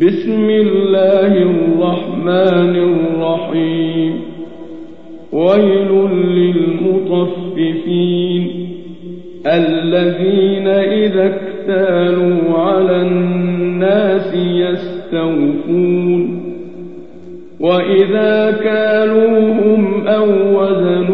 بسم الله الرحمن الرحيم. ويل للمطففين الذين إذا اكتالوا على الناس يستوفون. وإذا كالوهم أو وزنوهم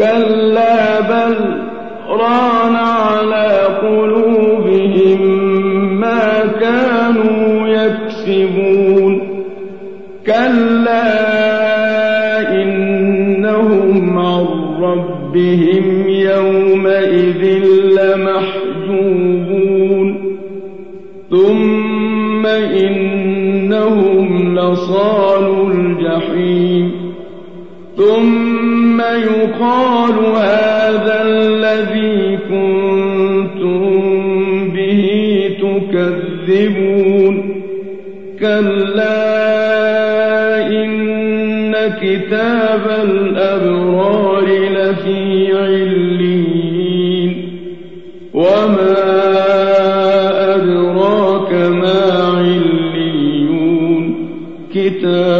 كلا بل ران على قلوبهم ما كانوا يكسبون كلا إنهم عن ربهم يومئذ لمحجوبون ثم إنهم لصال الجحيم ثم يقال هذا الذي كنتم به تكذبون كلا إن كتاب الأبرار لفي عليين وما أدراك ما عليون كتاب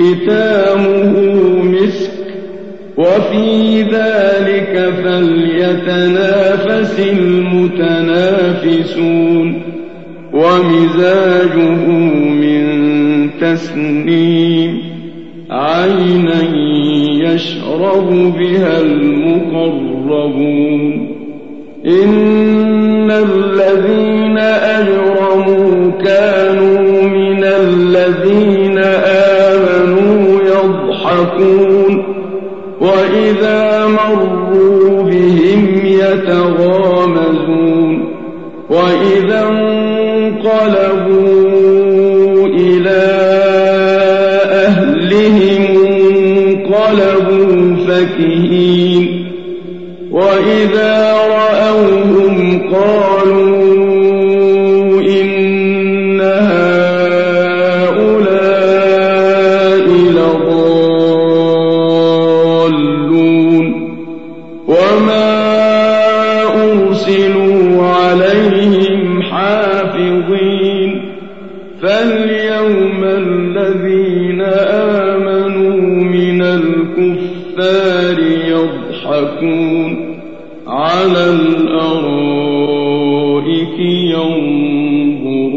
ختامه مسك وفي ذلك فليتنافس المتنافسون ومزاجه من تسنيم عينا يشرب بها المقربون إن الذين وإذا مروا بهم يتغامزون وإذا انقلبوا إلى أهلهم انقلبوا فكهين وإذا رأوهم قالوا الكفار يضحكون على الأرائك ينظرون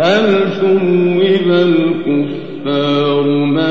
هل ثوب الكفار ما